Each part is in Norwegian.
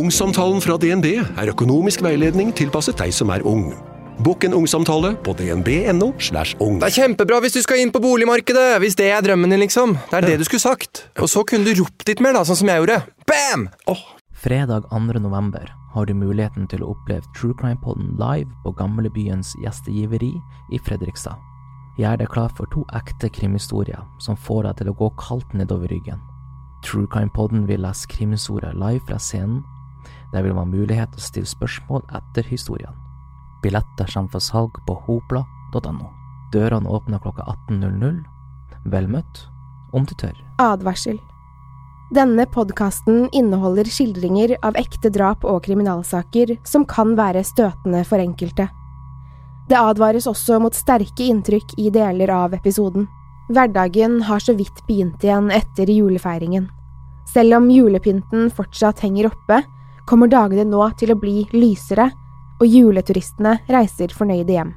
Ungsamtalen fra DNB er økonomisk veiledning tilpasset deg som er ung. Bokk en ungsamtale på dnb.no. slash ung. Det er kjempebra hvis du skal inn på boligmarkedet, hvis det er drømmen din, liksom. Det er det du skulle sagt. Og så kunne du ropt litt mer, da, sånn som jeg gjorde. Bam! Fredag 2. november har du muligheten til å oppleve True Crime-podden live på Gamlebyens gjestegiveri i Fredrikstad. Gjør deg klar for to ekte krimhistorier som får deg til å gå kaldt nedover ryggen. True Crime-podden vil lese krimhistorier live fra scenen. Det vil man ha mulighet til å stille spørsmål etter historiene. Billetter kommer for salg på hopla.no. Dørene åpner klokka 18.00. Vel møtt, om du tør. Advarsel. Denne podkasten inneholder skildringer av ekte drap og kriminalsaker som kan være støtende for enkelte. Det advares også mot sterke inntrykk i deler av episoden. Hverdagen har så vidt begynt igjen etter julefeiringen. Selv om julepynten fortsatt henger oppe, kommer dagene nå til å bli lysere, og juleturistene reiser fornøyde hjem.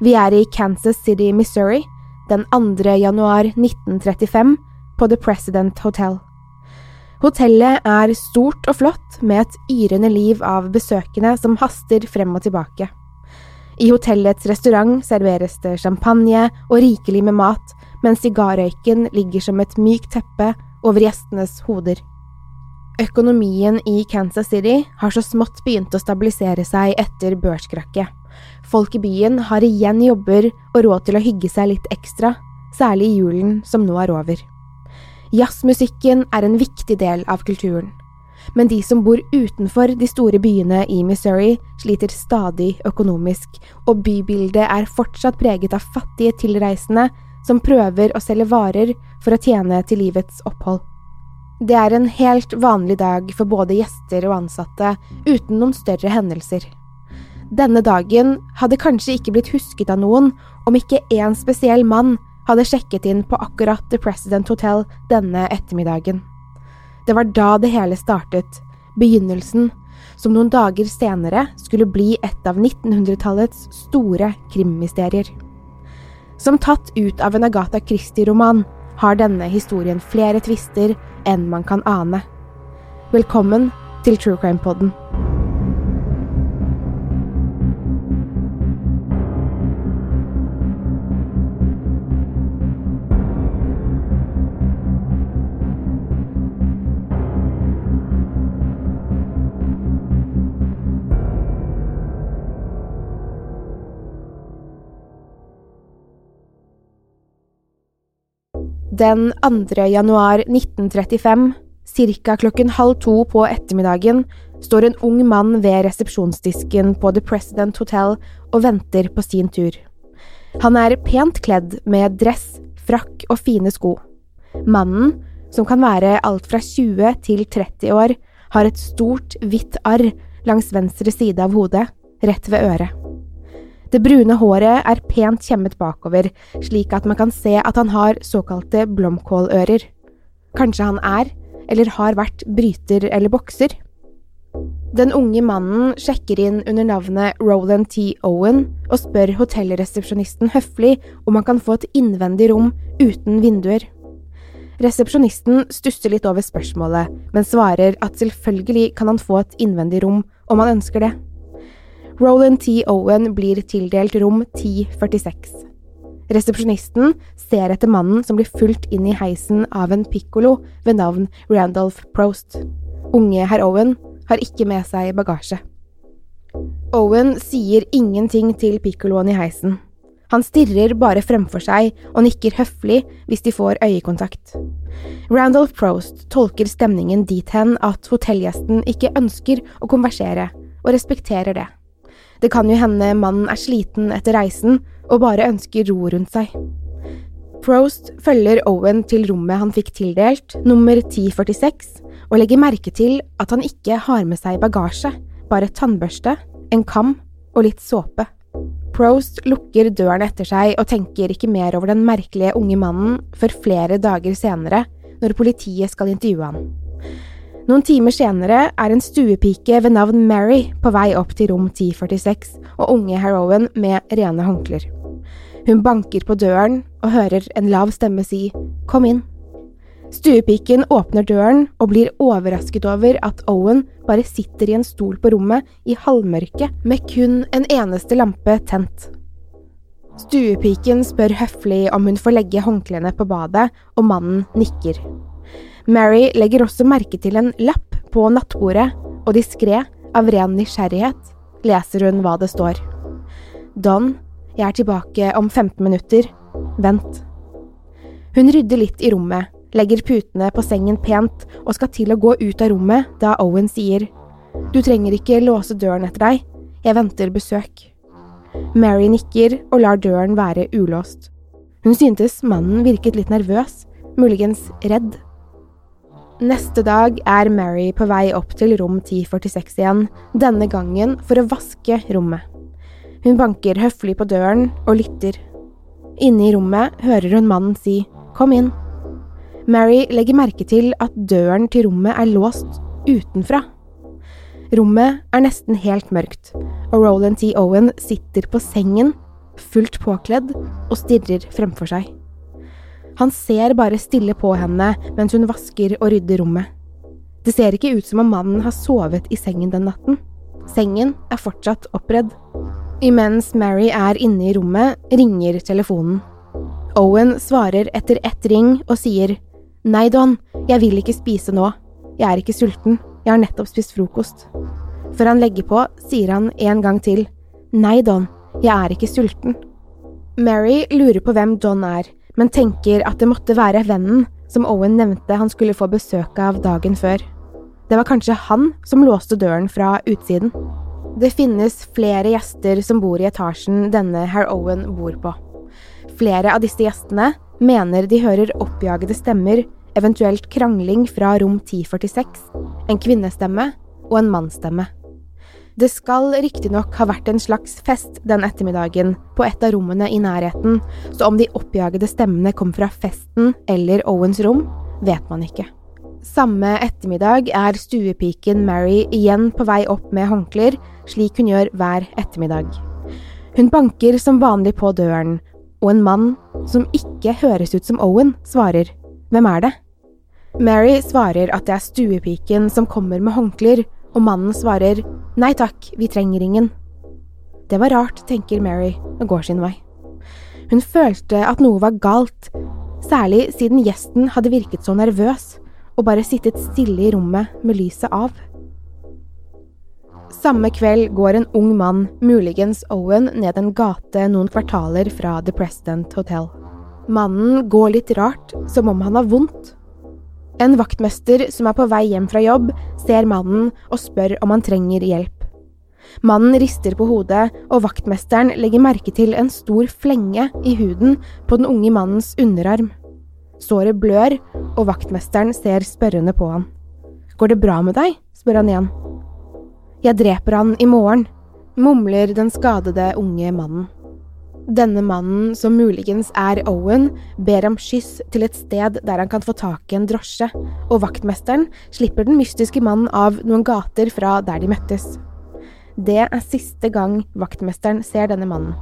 Vi er i Kansas City, Missouri, den 2. januar 1935, på The President Hotel. Hotellet er stort og flott, med et yrende liv av besøkende som haster frem og tilbake. I hotellets restaurant serveres det champagne og rikelig med mat, mens sigarrøyken ligger som et mykt teppe over gjestenes hoder. Økonomien i Kansas City har så smått begynt å stabilisere seg etter børskrakket. Folk i byen har igjen jobber og råd til å hygge seg litt ekstra, særlig i julen som nå er over. Jazzmusikken er en viktig del av kulturen, men de som bor utenfor de store byene i Missouri, sliter stadig økonomisk, og bybildet er fortsatt preget av fattige tilreisende som prøver å selge varer for å tjene til livets opphold. Det er en helt vanlig dag for både gjester og ansatte, uten noen større hendelser. Denne dagen hadde kanskje ikke blitt husket av noen om ikke én spesiell mann hadde sjekket inn på akkurat The President Hotel denne ettermiddagen. Det var da det hele startet, begynnelsen, som noen dager senere skulle bli et av 1900-tallets store krimmysterier. Som tatt ut av en Agatha Christie-roman har denne historien flere tvister enn man kan ane. Velkommen til True Crime-podden. Den 2. januar 1935, ca. klokken halv to på ettermiddagen, står en ung mann ved resepsjonsdisken på The President Hotel og venter på sin tur. Han er pent kledd med dress, frakk og fine sko. Mannen, som kan være alt fra 20 til 30 år, har et stort, hvitt arr langs venstre side av hodet, rett ved øret. Det brune håret er pent kjemmet bakover, slik at man kan se at han har såkalte blomkålører. Kanskje han er, eller har vært, bryter eller bokser? Den unge mannen sjekker inn under navnet Roland T. Owen og spør hotellresepsjonisten høflig om han kan få et innvendig rom uten vinduer. Resepsjonisten stusser litt over spørsmålet, men svarer at selvfølgelig kan han få et innvendig rom om han ønsker det. Roland T. Owen blir tildelt rom 1046. Resepsjonisten ser etter mannen som blir fulgt inn i heisen av en pikkolo ved navn Randolph Prost. Unge herr Owen har ikke med seg bagasje. Owen sier ingenting til piccoloen i heisen. Han stirrer bare fremfor seg og nikker høflig hvis de får øyekontakt. Randolph Prost tolker stemningen dit hen at hotellgjesten ikke ønsker å konversere, og respekterer det. Det kan jo hende mannen er sliten etter reisen og bare ønsker ro rundt seg. Prost følger Owen til rommet han fikk tildelt, nummer 1046, og legger merke til at han ikke har med seg bagasje, bare tannbørste, en kam og litt såpe. Prost lukker døren etter seg og tenker ikke mer over den merkelige unge mannen før flere dager senere, når politiet skal intervjue han. Noen timer senere er en stuepike ved navn Mary på vei opp til rom 1046 og unge Heroen med rene håndklær. Hun banker på døren og hører en lav stemme si kom inn. Stuepiken åpner døren og blir overrasket over at Owen bare sitter i en stol på rommet i halvmørket med kun en eneste lampe tent. Stuepiken spør høflig om hun får legge håndklærne på badet, og mannen nikker. Mary legger også merke til en lapp på nattbordet, og diskré, av ren nysgjerrighet, leser hun hva det står. Don, jeg er tilbake om 15 minutter. Vent. Hun rydder litt i rommet, legger putene på sengen pent og skal til å gå ut av rommet da Owen sier Du trenger ikke låse døren etter deg, jeg venter besøk. Mary nikker og lar døren være ulåst. Hun syntes mannen virket litt nervøs, muligens redd. Neste dag er Mary på vei opp til rom 1046 igjen, denne gangen for å vaske rommet. Hun banker høflig på døren og lytter. Inne i rommet hører hun mannen si kom inn. Mary legger merke til at døren til rommet er låst utenfra. Rommet er nesten helt mørkt, og Roland T. Owen sitter på sengen, fullt påkledd, og stirrer fremfor seg. Han ser bare stille på henne mens hun vasker og rydder rommet. Det ser ikke ut som om mannen har sovet i sengen den natten. Sengen er fortsatt oppredd. Imens Mary er inne i rommet, ringer telefonen. Owen svarer etter ett ring og sier Nei, Don, jeg vil ikke spise nå. Jeg er ikke sulten. Jeg har nettopp spist frokost. Før han legger på, sier han en gang til. Nei, Don, jeg er ikke sulten. Mary lurer på hvem Don er, men tenker at det måtte være vennen som Owen nevnte han skulle få besøk av dagen før. Det var kanskje han som låste døren fra utsiden. Det finnes flere gjester som bor i etasjen denne herr Owen bor på. Flere av disse gjestene mener de hører oppjagede stemmer eventuelt krangling fra rom 1046, en kvinnestemme og en mannsstemme. Det skal riktignok ha vært en slags fest den ettermiddagen på et av rommene i nærheten, så om de oppjagede stemmene kom fra festen eller Owens rom, vet man ikke. Samme ettermiddag er stuepiken Mary igjen på vei opp med håndklær, slik hun gjør hver ettermiddag. Hun banker som vanlig på døren, og en mann som ikke høres ut som Owen, svarer Hvem er det? Mary svarer at det er stuepiken som kommer med håndklær, og mannen svarer nei takk, vi trenger ingen. Det var rart, tenker Mary og går sin vei. Hun følte at noe var galt, særlig siden gjesten hadde virket så nervøs og bare sittet stille i rommet med lyset av. Samme kveld går en ung mann, muligens Owen, ned en gate noen kvartaler fra The President Hotel. Mannen går litt rart, som om han har vondt, en vaktmester som er på vei hjem fra jobb, ser mannen og spør om han trenger hjelp. Mannen rister på hodet, og vaktmesteren legger merke til en stor flenge i huden på den unge mannens underarm. Såret blør, og vaktmesteren ser spørrende på han. Går det bra med deg? spør han igjen. Jeg dreper han i morgen, mumler den skadede unge mannen. Denne mannen, som muligens er Owen, ber om skyss til et sted der han kan få tak i en drosje, og vaktmesteren slipper den mystiske mannen av noen gater fra der de møttes. Det er siste gang vaktmesteren ser denne mannen.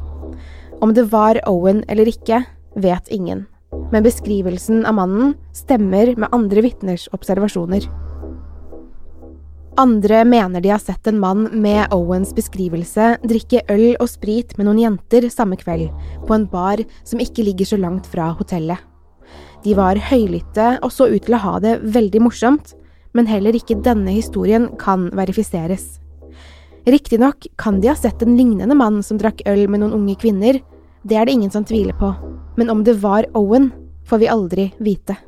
Om det var Owen eller ikke, vet ingen, men beskrivelsen av mannen stemmer med andre vitners observasjoner. Andre mener de har sett en mann med Owens beskrivelse drikke øl og sprit med noen jenter samme kveld, på en bar som ikke ligger så langt fra hotellet. De var høylytte og så ut til å ha det veldig morsomt, men heller ikke denne historien kan verifiseres. Riktignok kan de ha sett en lignende mann som drakk øl med noen unge kvinner, det er det ingen som tviler på, men om det var Owen, får vi aldri vite.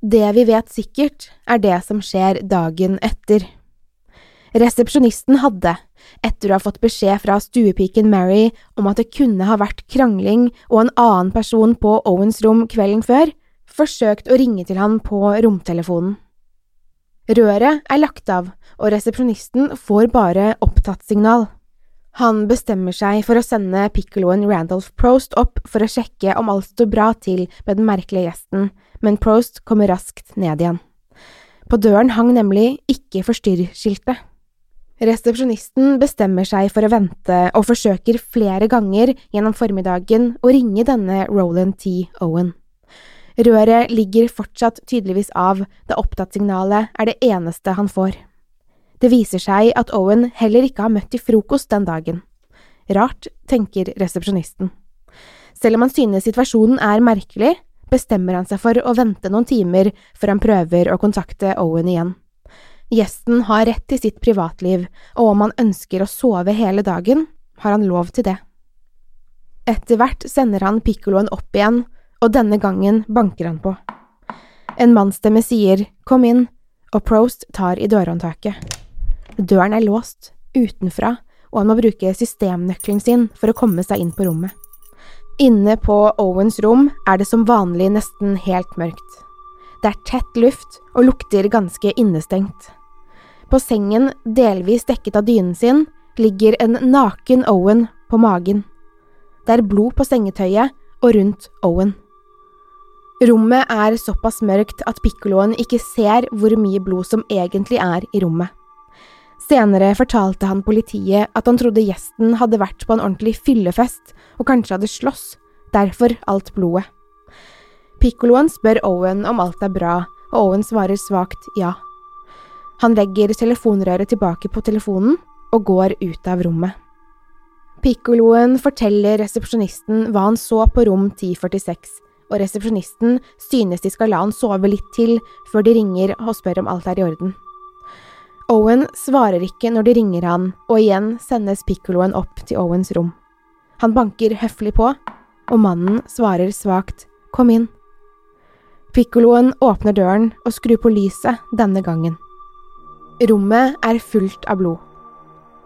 Det vi vet sikkert, er det som skjer dagen etter. Resepsjonisten hadde, etter å ha fått beskjed fra stuepiken Mary om at det kunne ha vært krangling og en annen person på Owens rom kvelden før, forsøkt å ringe til han på romtelefonen. Røret er lagt av, og resepsjonisten får bare opptatt signal. Han bestemmer seg for å sende piccoloen Randolph Prost opp for å sjekke om alt står bra til med den merkelige gjesten, men Prost kommer raskt ned igjen. På døren hang nemlig Ikke forstyrr-skiltet. Resepsjonisten bestemmer seg for å vente og forsøker flere ganger gjennom formiddagen å ringe denne Roland T. Owen. Røret ligger fortsatt tydeligvis av, da opptattsignalet er det eneste han får. Det viser seg at Owen heller ikke har møtt til frokost den dagen. Rart, tenker resepsjonisten. Selv om han synes situasjonen er merkelig, bestemmer han seg for å vente noen timer før han prøver å kontakte Owen igjen. Gjesten har rett til sitt privatliv, og om han ønsker å sove hele dagen, har han lov til det. Etter hvert sender han piccoloen opp igjen, og denne gangen banker han på. En mannsstemme sier kom inn, og Prost tar i dørhåndtaket. Døren er låst, utenfra, og han må bruke systemnøkkelen sin for å komme seg inn på rommet. Inne på Owens rom er det som vanlig nesten helt mørkt. Det er tett luft og lukter ganske innestengt. På sengen, delvis dekket av dynen sin, ligger en naken Owen på magen. Det er blod på sengetøyet og rundt Owen. Rommet er såpass mørkt at pikkoloen ikke ser hvor mye blod som egentlig er i rommet. Senere fortalte han politiet at han trodde gjesten hadde vært på en ordentlig fyllefest og kanskje hadde slåss, derfor alt blodet. Pikkoloen spør Owen om alt er bra, og Owen svarer svakt ja. Han legger telefonrøret tilbake på telefonen og går ut av rommet. Piccoloen forteller resepsjonisten hva han så på rom 1046, og resepsjonisten synes de skal la han sove litt til før de ringer og spør om alt er i orden. Owen svarer ikke når de ringer han, og igjen sendes Piccoloen opp til Owens rom. Han banker høflig på, og mannen svarer svakt kom inn. Pikkoloen åpner døren og skrur på lyset denne gangen. Rommet er fullt av blod.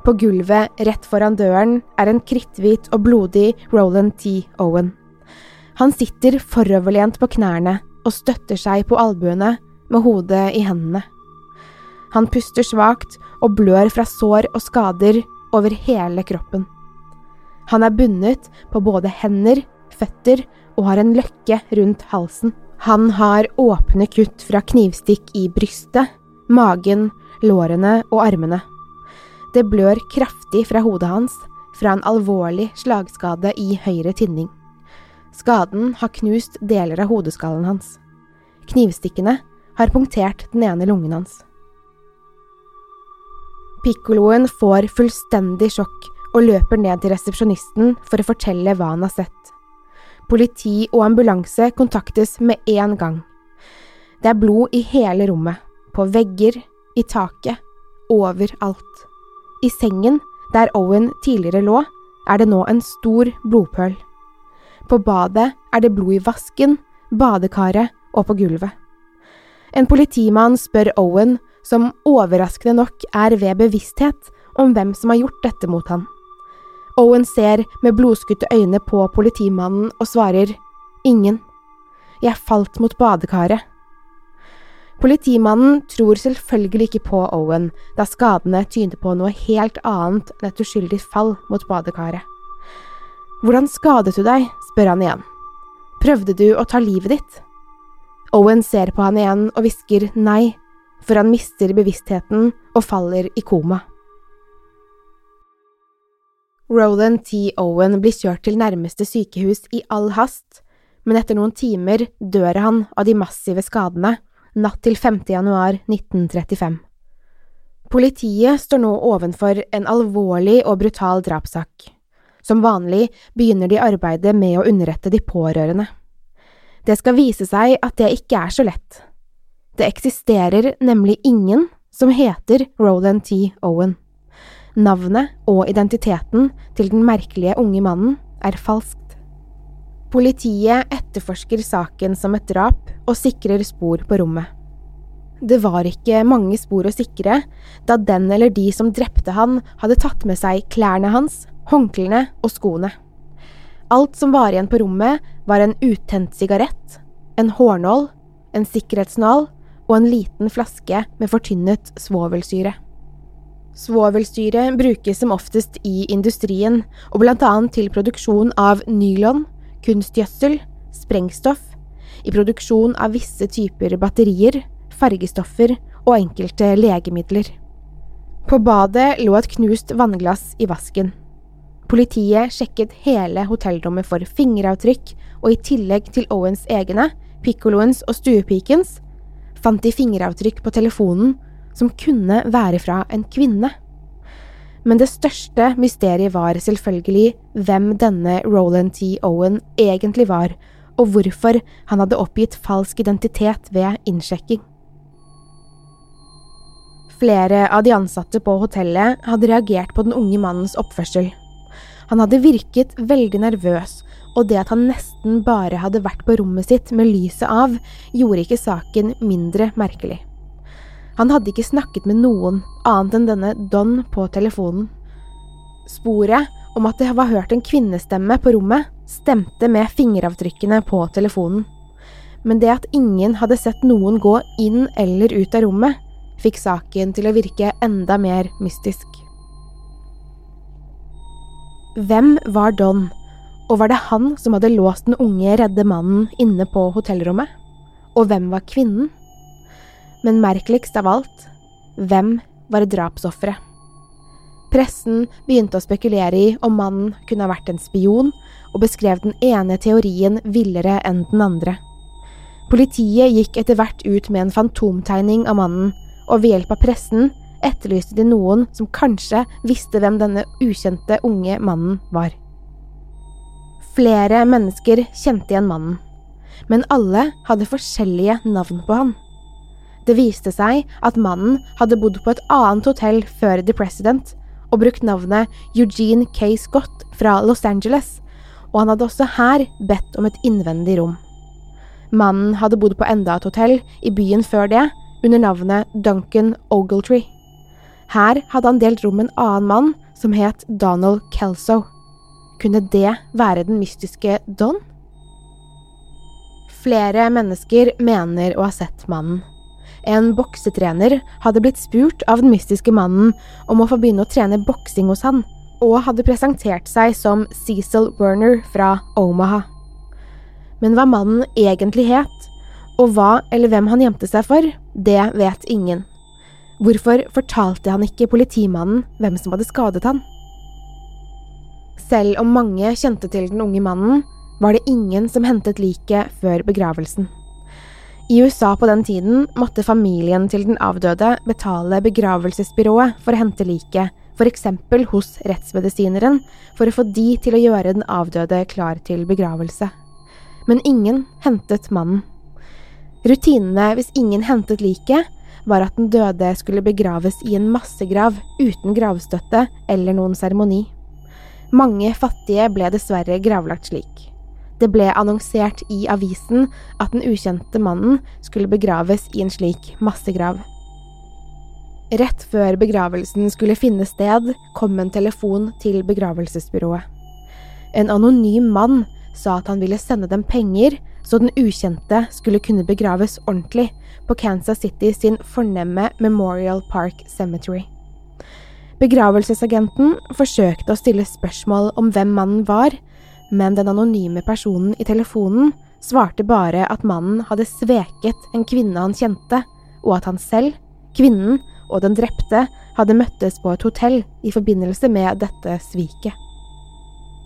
På gulvet rett foran døren er en kritthvit og blodig Roland T. Owen. Han sitter foroverlent på knærne og støtter seg på albuene med hodet i hendene. Han puster svakt og blør fra sår og skader over hele kroppen. Han er bundet på både hender, føtter og har en løkke rundt halsen. Han har åpne kutt fra knivstikk i brystet, magen lårene og armene. Det blør kraftig fra hodet hans, fra en alvorlig slagskade i høyre tinning. Skaden har knust deler av hodeskallen hans. Knivstikkene har punktert den ene lungen hans. Pikkoloen får fullstendig sjokk og løper ned til resepsjonisten for å fortelle hva han har sett. Politi og ambulanse kontaktes med en gang. Det er blod i hele rommet, på vegger, i taket, overalt. I sengen, der Owen tidligere lå, er det nå en stor blodpøl. På badet er det blod i vasken, badekaret og på gulvet. En politimann spør Owen, som overraskende nok er ved bevissthet, om hvem som har gjort dette mot han. Owen ser med blodskutte øyne på politimannen og svarer ingen. Jeg falt mot badekaret. Politimannen tror selvfølgelig ikke på Owen, da skadene tyder på noe helt annet enn et uskyldig fall mot badekaret. Hvordan skadet du deg? spør han igjen. Prøvde du å ta livet ditt? Owen ser på han igjen og hvisker nei, for han mister bevisstheten og faller i koma. Roland T. Owen blir kjørt til nærmeste sykehus i all hast, men etter noen timer dør han av de massive skadene natt til 5. januar 1935. Politiet står nå ovenfor en alvorlig og brutal drapssak. Som vanlig begynner de arbeidet med å underrette de pårørende. Det skal vise seg at det ikke er så lett. Det eksisterer nemlig ingen som heter Roland T. Owen. Navnet og identiteten til den merkelige unge mannen er falskt. Politiet etterforsker saken som et drap og sikrer spor på rommet. Det var ikke mange spor å sikre, da den eller de som drepte han, hadde tatt med seg klærne hans, håndklærne og skoene. Alt som var igjen på rommet, var en uttent sigarett, en hårnål, en sikkerhetsnål og en liten flaske med fortynnet svovelsyre. Svovelsyre brukes som oftest i industrien, og annet til produksjon av nylon, kunstgjødsel, sprengstoff, i produksjon av visse typer batterier, fargestoffer og enkelte legemidler. På badet lå et knust vannglass i vasken. Politiet sjekket hele hotellrommet for fingeravtrykk, og i tillegg til Owens egne, piccoloens og stuepikens, fant de fingeravtrykk på telefonen som kunne være fra en kvinne. Men det største mysteriet var selvfølgelig hvem denne Roland T. Owen egentlig var, og hvorfor han hadde oppgitt falsk identitet ved innsjekking. Flere av de ansatte på hotellet hadde reagert på den unge mannens oppførsel. Han hadde virket veldig nervøs, og det at han nesten bare hadde vært på rommet sitt med lyset av, gjorde ikke saken mindre merkelig. Han hadde ikke snakket med noen annet enn denne Don på telefonen. Sporet om at det var hørt en kvinnestemme på rommet, stemte med fingeravtrykkene på telefonen. Men det at ingen hadde sett noen gå inn eller ut av rommet, fikk saken til å virke enda mer mystisk. Hvem var Don, og var det han som hadde låst den unge, redde mannen inne på hotellrommet? Og hvem var kvinnen? Men merkeligst av alt, hvem var drapsofferet? Pressen begynte å spekulere i om mannen kunne ha vært en spion, og beskrev den ene teorien villere enn den andre. Politiet gikk etter hvert ut med en fantomtegning av mannen, og ved hjelp av pressen etterlyste de noen som kanskje visste hvem denne ukjente unge mannen var. Flere mennesker kjente igjen mannen, men alle hadde forskjellige navn på han. Det viste seg at mannen hadde bodd på et annet hotell før The President og brukt navnet Eugene K. Scott fra Los Angeles, og han hadde også her bedt om et innvendig rom. Mannen hadde bodd på enda et hotell i byen før det, under navnet Duncan Ogletree. Her hadde han delt rom med en annen mann som het Donald Kelso. Kunne det være den mystiske Don? Flere mennesker mener å ha sett mannen. En boksetrener hadde blitt spurt av den mystiske mannen om å få begynne å trene boksing hos han, og hadde presentert seg som Cecil Werner fra Omaha. Men hva mannen egentlig het, og hva eller hvem han gjemte seg for, det vet ingen. Hvorfor fortalte han ikke politimannen hvem som hadde skadet han? Selv om mange kjente til den unge mannen, var det ingen som hentet liket før begravelsen. I USA på den tiden måtte familien til den avdøde betale begravelsesbyrået for å hente liket, f.eks. hos rettsmedisineren, for å få de til å gjøre den avdøde klar til begravelse. Men ingen hentet mannen. Rutinene hvis ingen hentet liket, var at den døde skulle begraves i en massegrav uten gravstøtte eller noen seremoni. Mange fattige ble dessverre gravlagt slik. Det ble annonsert i avisen at den ukjente mannen skulle begraves i en slik massegrav. Rett før begravelsen skulle finne sted, kom en telefon til begravelsesbyrået. En anonym mann sa at han ville sende dem penger så den ukjente skulle kunne begraves ordentlig på Kansas City sin fornemme Memorial Park Cemetery. Begravelsesagenten forsøkte å stille spørsmål om hvem mannen var, men den anonyme personen i telefonen svarte bare at mannen hadde sveket en kvinne han kjente, og at han selv, kvinnen og den drepte hadde møttes på et hotell i forbindelse med dette sviket.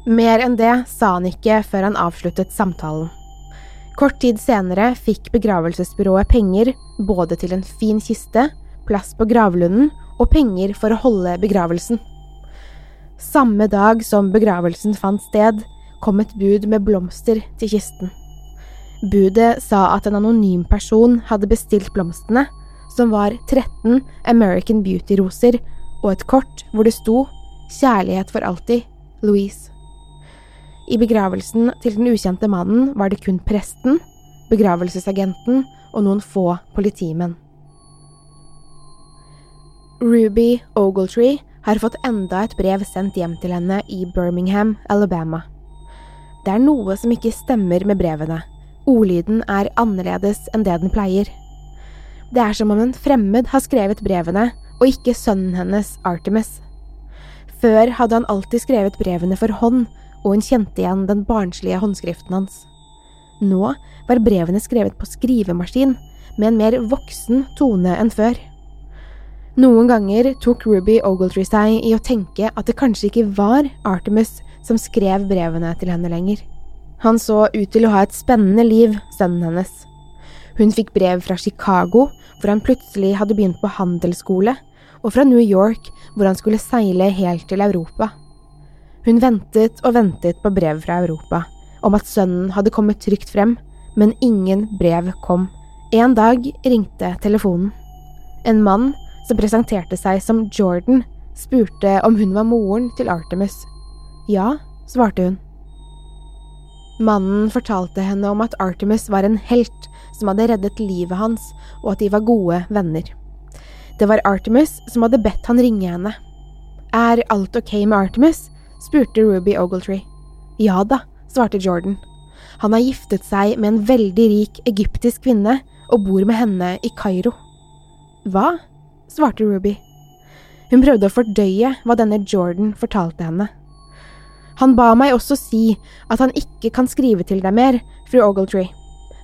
Mer enn det sa han ikke før han avsluttet samtalen. Kort tid senere fikk begravelsesbyrået penger både til en fin kiste, plass på gravlunden og penger for å holde begravelsen. Samme dag som begravelsen fant sted, kom et bud med blomster til kisten. Budet sa at en anonym person hadde bestilt blomstene, som var 13 American Beauty-roser og et kort hvor det sto Kjærlighet for alltid, Louise. I begravelsen til den ukjente mannen var det kun presten, begravelsesagenten og noen få politimenn. Ruby Ogletree har fått enda et brev sendt hjem til henne i Birmingham, Alabama. Det er noe som ikke stemmer med brevene. Ordlyden er annerledes enn det den pleier. Det er som om en fremmed har skrevet brevene, og ikke sønnen hennes, Artemis. Før hadde han alltid skrevet brevene for hånd, og hun kjente igjen den barnslige håndskriften hans. Nå var brevene skrevet på skrivemaskin, med en mer voksen tone enn før. Noen ganger tok Ruby Ogletree seg i å tenke at det kanskje ikke var Artemis som skrev brevene til henne lenger. Han så ut til å ha et spennende liv, sønnen hennes. Hun fikk brev fra Chicago, hvor han plutselig hadde begynt på handelsskole, og fra New York, hvor han skulle seile helt til Europa. Hun ventet og ventet på brev fra Europa, om at sønnen hadde kommet trygt frem, men ingen brev kom. En dag ringte telefonen. En mann som presenterte seg som Jordan, spurte om hun var moren til Artemis. Ja, svarte hun. Mannen fortalte henne om at Artemis var en helt som hadde reddet livet hans, og at de var gode venner. Det var Artemis som hadde bedt han ringe henne. Er alt ok med Artemis? spurte Ruby Ogletree. Ja da, svarte Jordan. Han har giftet seg med en veldig rik egyptisk kvinne og bor med henne i Kairo. Hva? svarte Ruby. Hun prøvde å fordøye hva denne Jordan fortalte henne. Han ba meg også si at han ikke kan skrive til deg mer, fru Ogletree.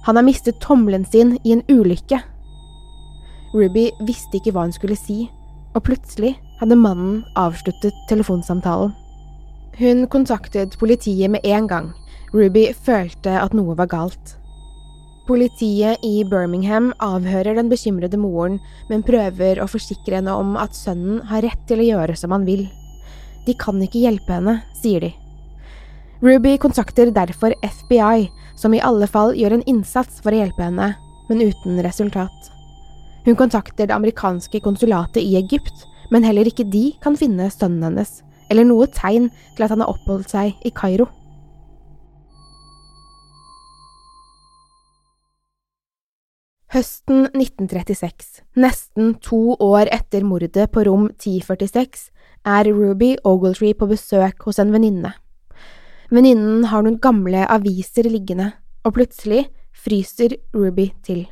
Han har mistet tommelen sin i en ulykke. Ruby visste ikke hva hun skulle si, og plutselig hadde mannen avsluttet telefonsamtalen. Hun kontaktet politiet med en gang. Ruby følte at noe var galt. Politiet i Birmingham avhører den bekymrede moren, men prøver å forsikre henne om at sønnen har rett til å gjøre som han vil. De kan ikke hjelpe henne, sier de. Ruby kontakter derfor FBI, som i alle fall gjør en innsats for å hjelpe henne, men uten resultat. Hun kontakter det amerikanske konsulatet i Egypt, men heller ikke de kan finne sønnen hennes, eller noe tegn til at han har oppholdt seg i Kairo. Høsten 1936, nesten to år etter mordet på rom 1046, er Ruby Ogletree på besøk hos en venninne. Venninnen har noen gamle aviser liggende, og plutselig fryser Ruby til.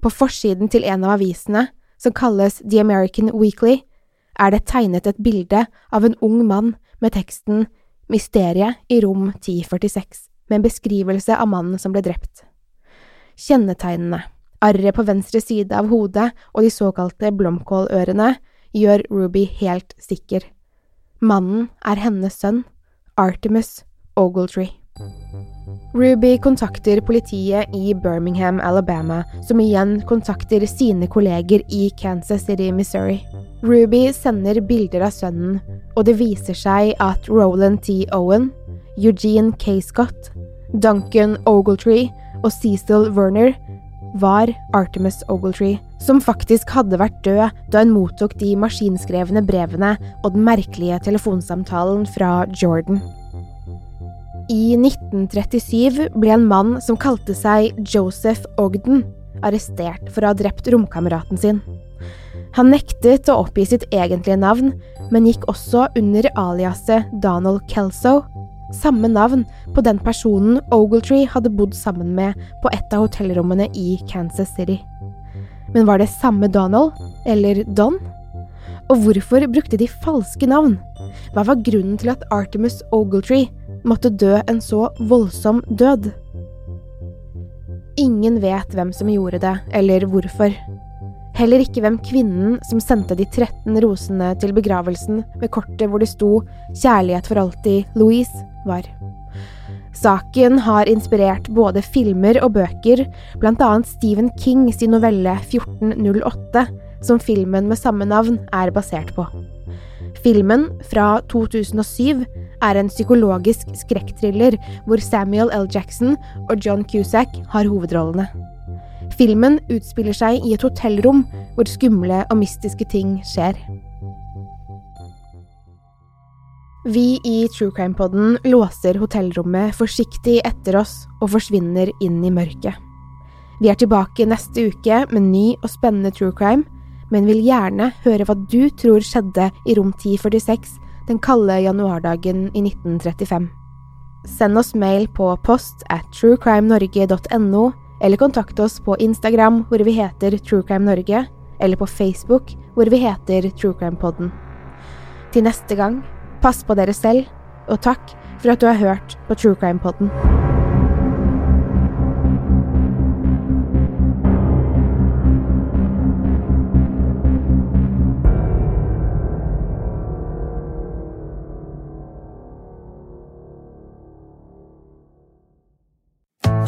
På forsiden til en av avisene, som kalles The American Weekly, er det tegnet et bilde av en ung mann med teksten Mysteriet i rom 1046, med en beskrivelse av mannen som ble drept. Kjennetegnene Arret på venstre side av hodet og de såkalte blomkålørene gjør Ruby helt sikker. Mannen er hennes sønn, Artemis Ogletree. Ruby kontakter politiet i Birmingham, Alabama, som igjen kontakter sine kolleger i Kansas City, Missouri. Ruby sender bilder av sønnen, og det viser seg at Roland T. Owen, Eugene K. Scott, Duncan Ogletree og Cecil Werner var Artemis Ogletree, som faktisk hadde vært død da hun mottok de maskinskrevne brevene og den merkelige telefonsamtalen fra Jordan. I 1937 ble en mann som kalte seg Joseph Ogden, arrestert for å ha drept romkameraten sin. Han nektet å oppgi sitt egentlige navn, men gikk også under aliaset Donald Kelso samme navn på den personen Ogletree hadde bodd sammen med på et av hotellrommene i Kansas City. Men var det samme Donald, eller Don? Og hvorfor brukte de falske navn? Hva var grunnen til at Artemis Ogletree måtte dø en så voldsom død? Ingen vet hvem som gjorde det, eller hvorfor. Heller ikke hvem kvinnen som sendte de 13 rosene til begravelsen med kortet hvor det sto Kjærlighet for alltid, Louise, var. Saken har inspirert både filmer og bøker, annet Stephen King sin novelle 1408, som filmen med samme navn er basert på. Filmen, fra 2007, er en psykologisk skrekkthriller hvor Samuel L. Jackson og John Cusack har hovedrollene. Filmen utspiller seg i et hotellrom hvor skumle og mystiske ting skjer. Vi i True Crime Podden låser hotellrommet forsiktig etter oss og forsvinner inn i mørket. Vi er tilbake neste uke med ny og spennende true crime, men vil gjerne høre hva du tror skjedde i rom 1046 den kalde januardagen i 1935. Send oss mail på post at truecrimenorge.no, eller kontakt oss på Instagram hvor vi heter Truecrime Norge, eller på Facebook hvor vi heter Truecrimepodden. Til neste gang, pass på dere selv, og takk for at du har hørt på Truecrimepodden.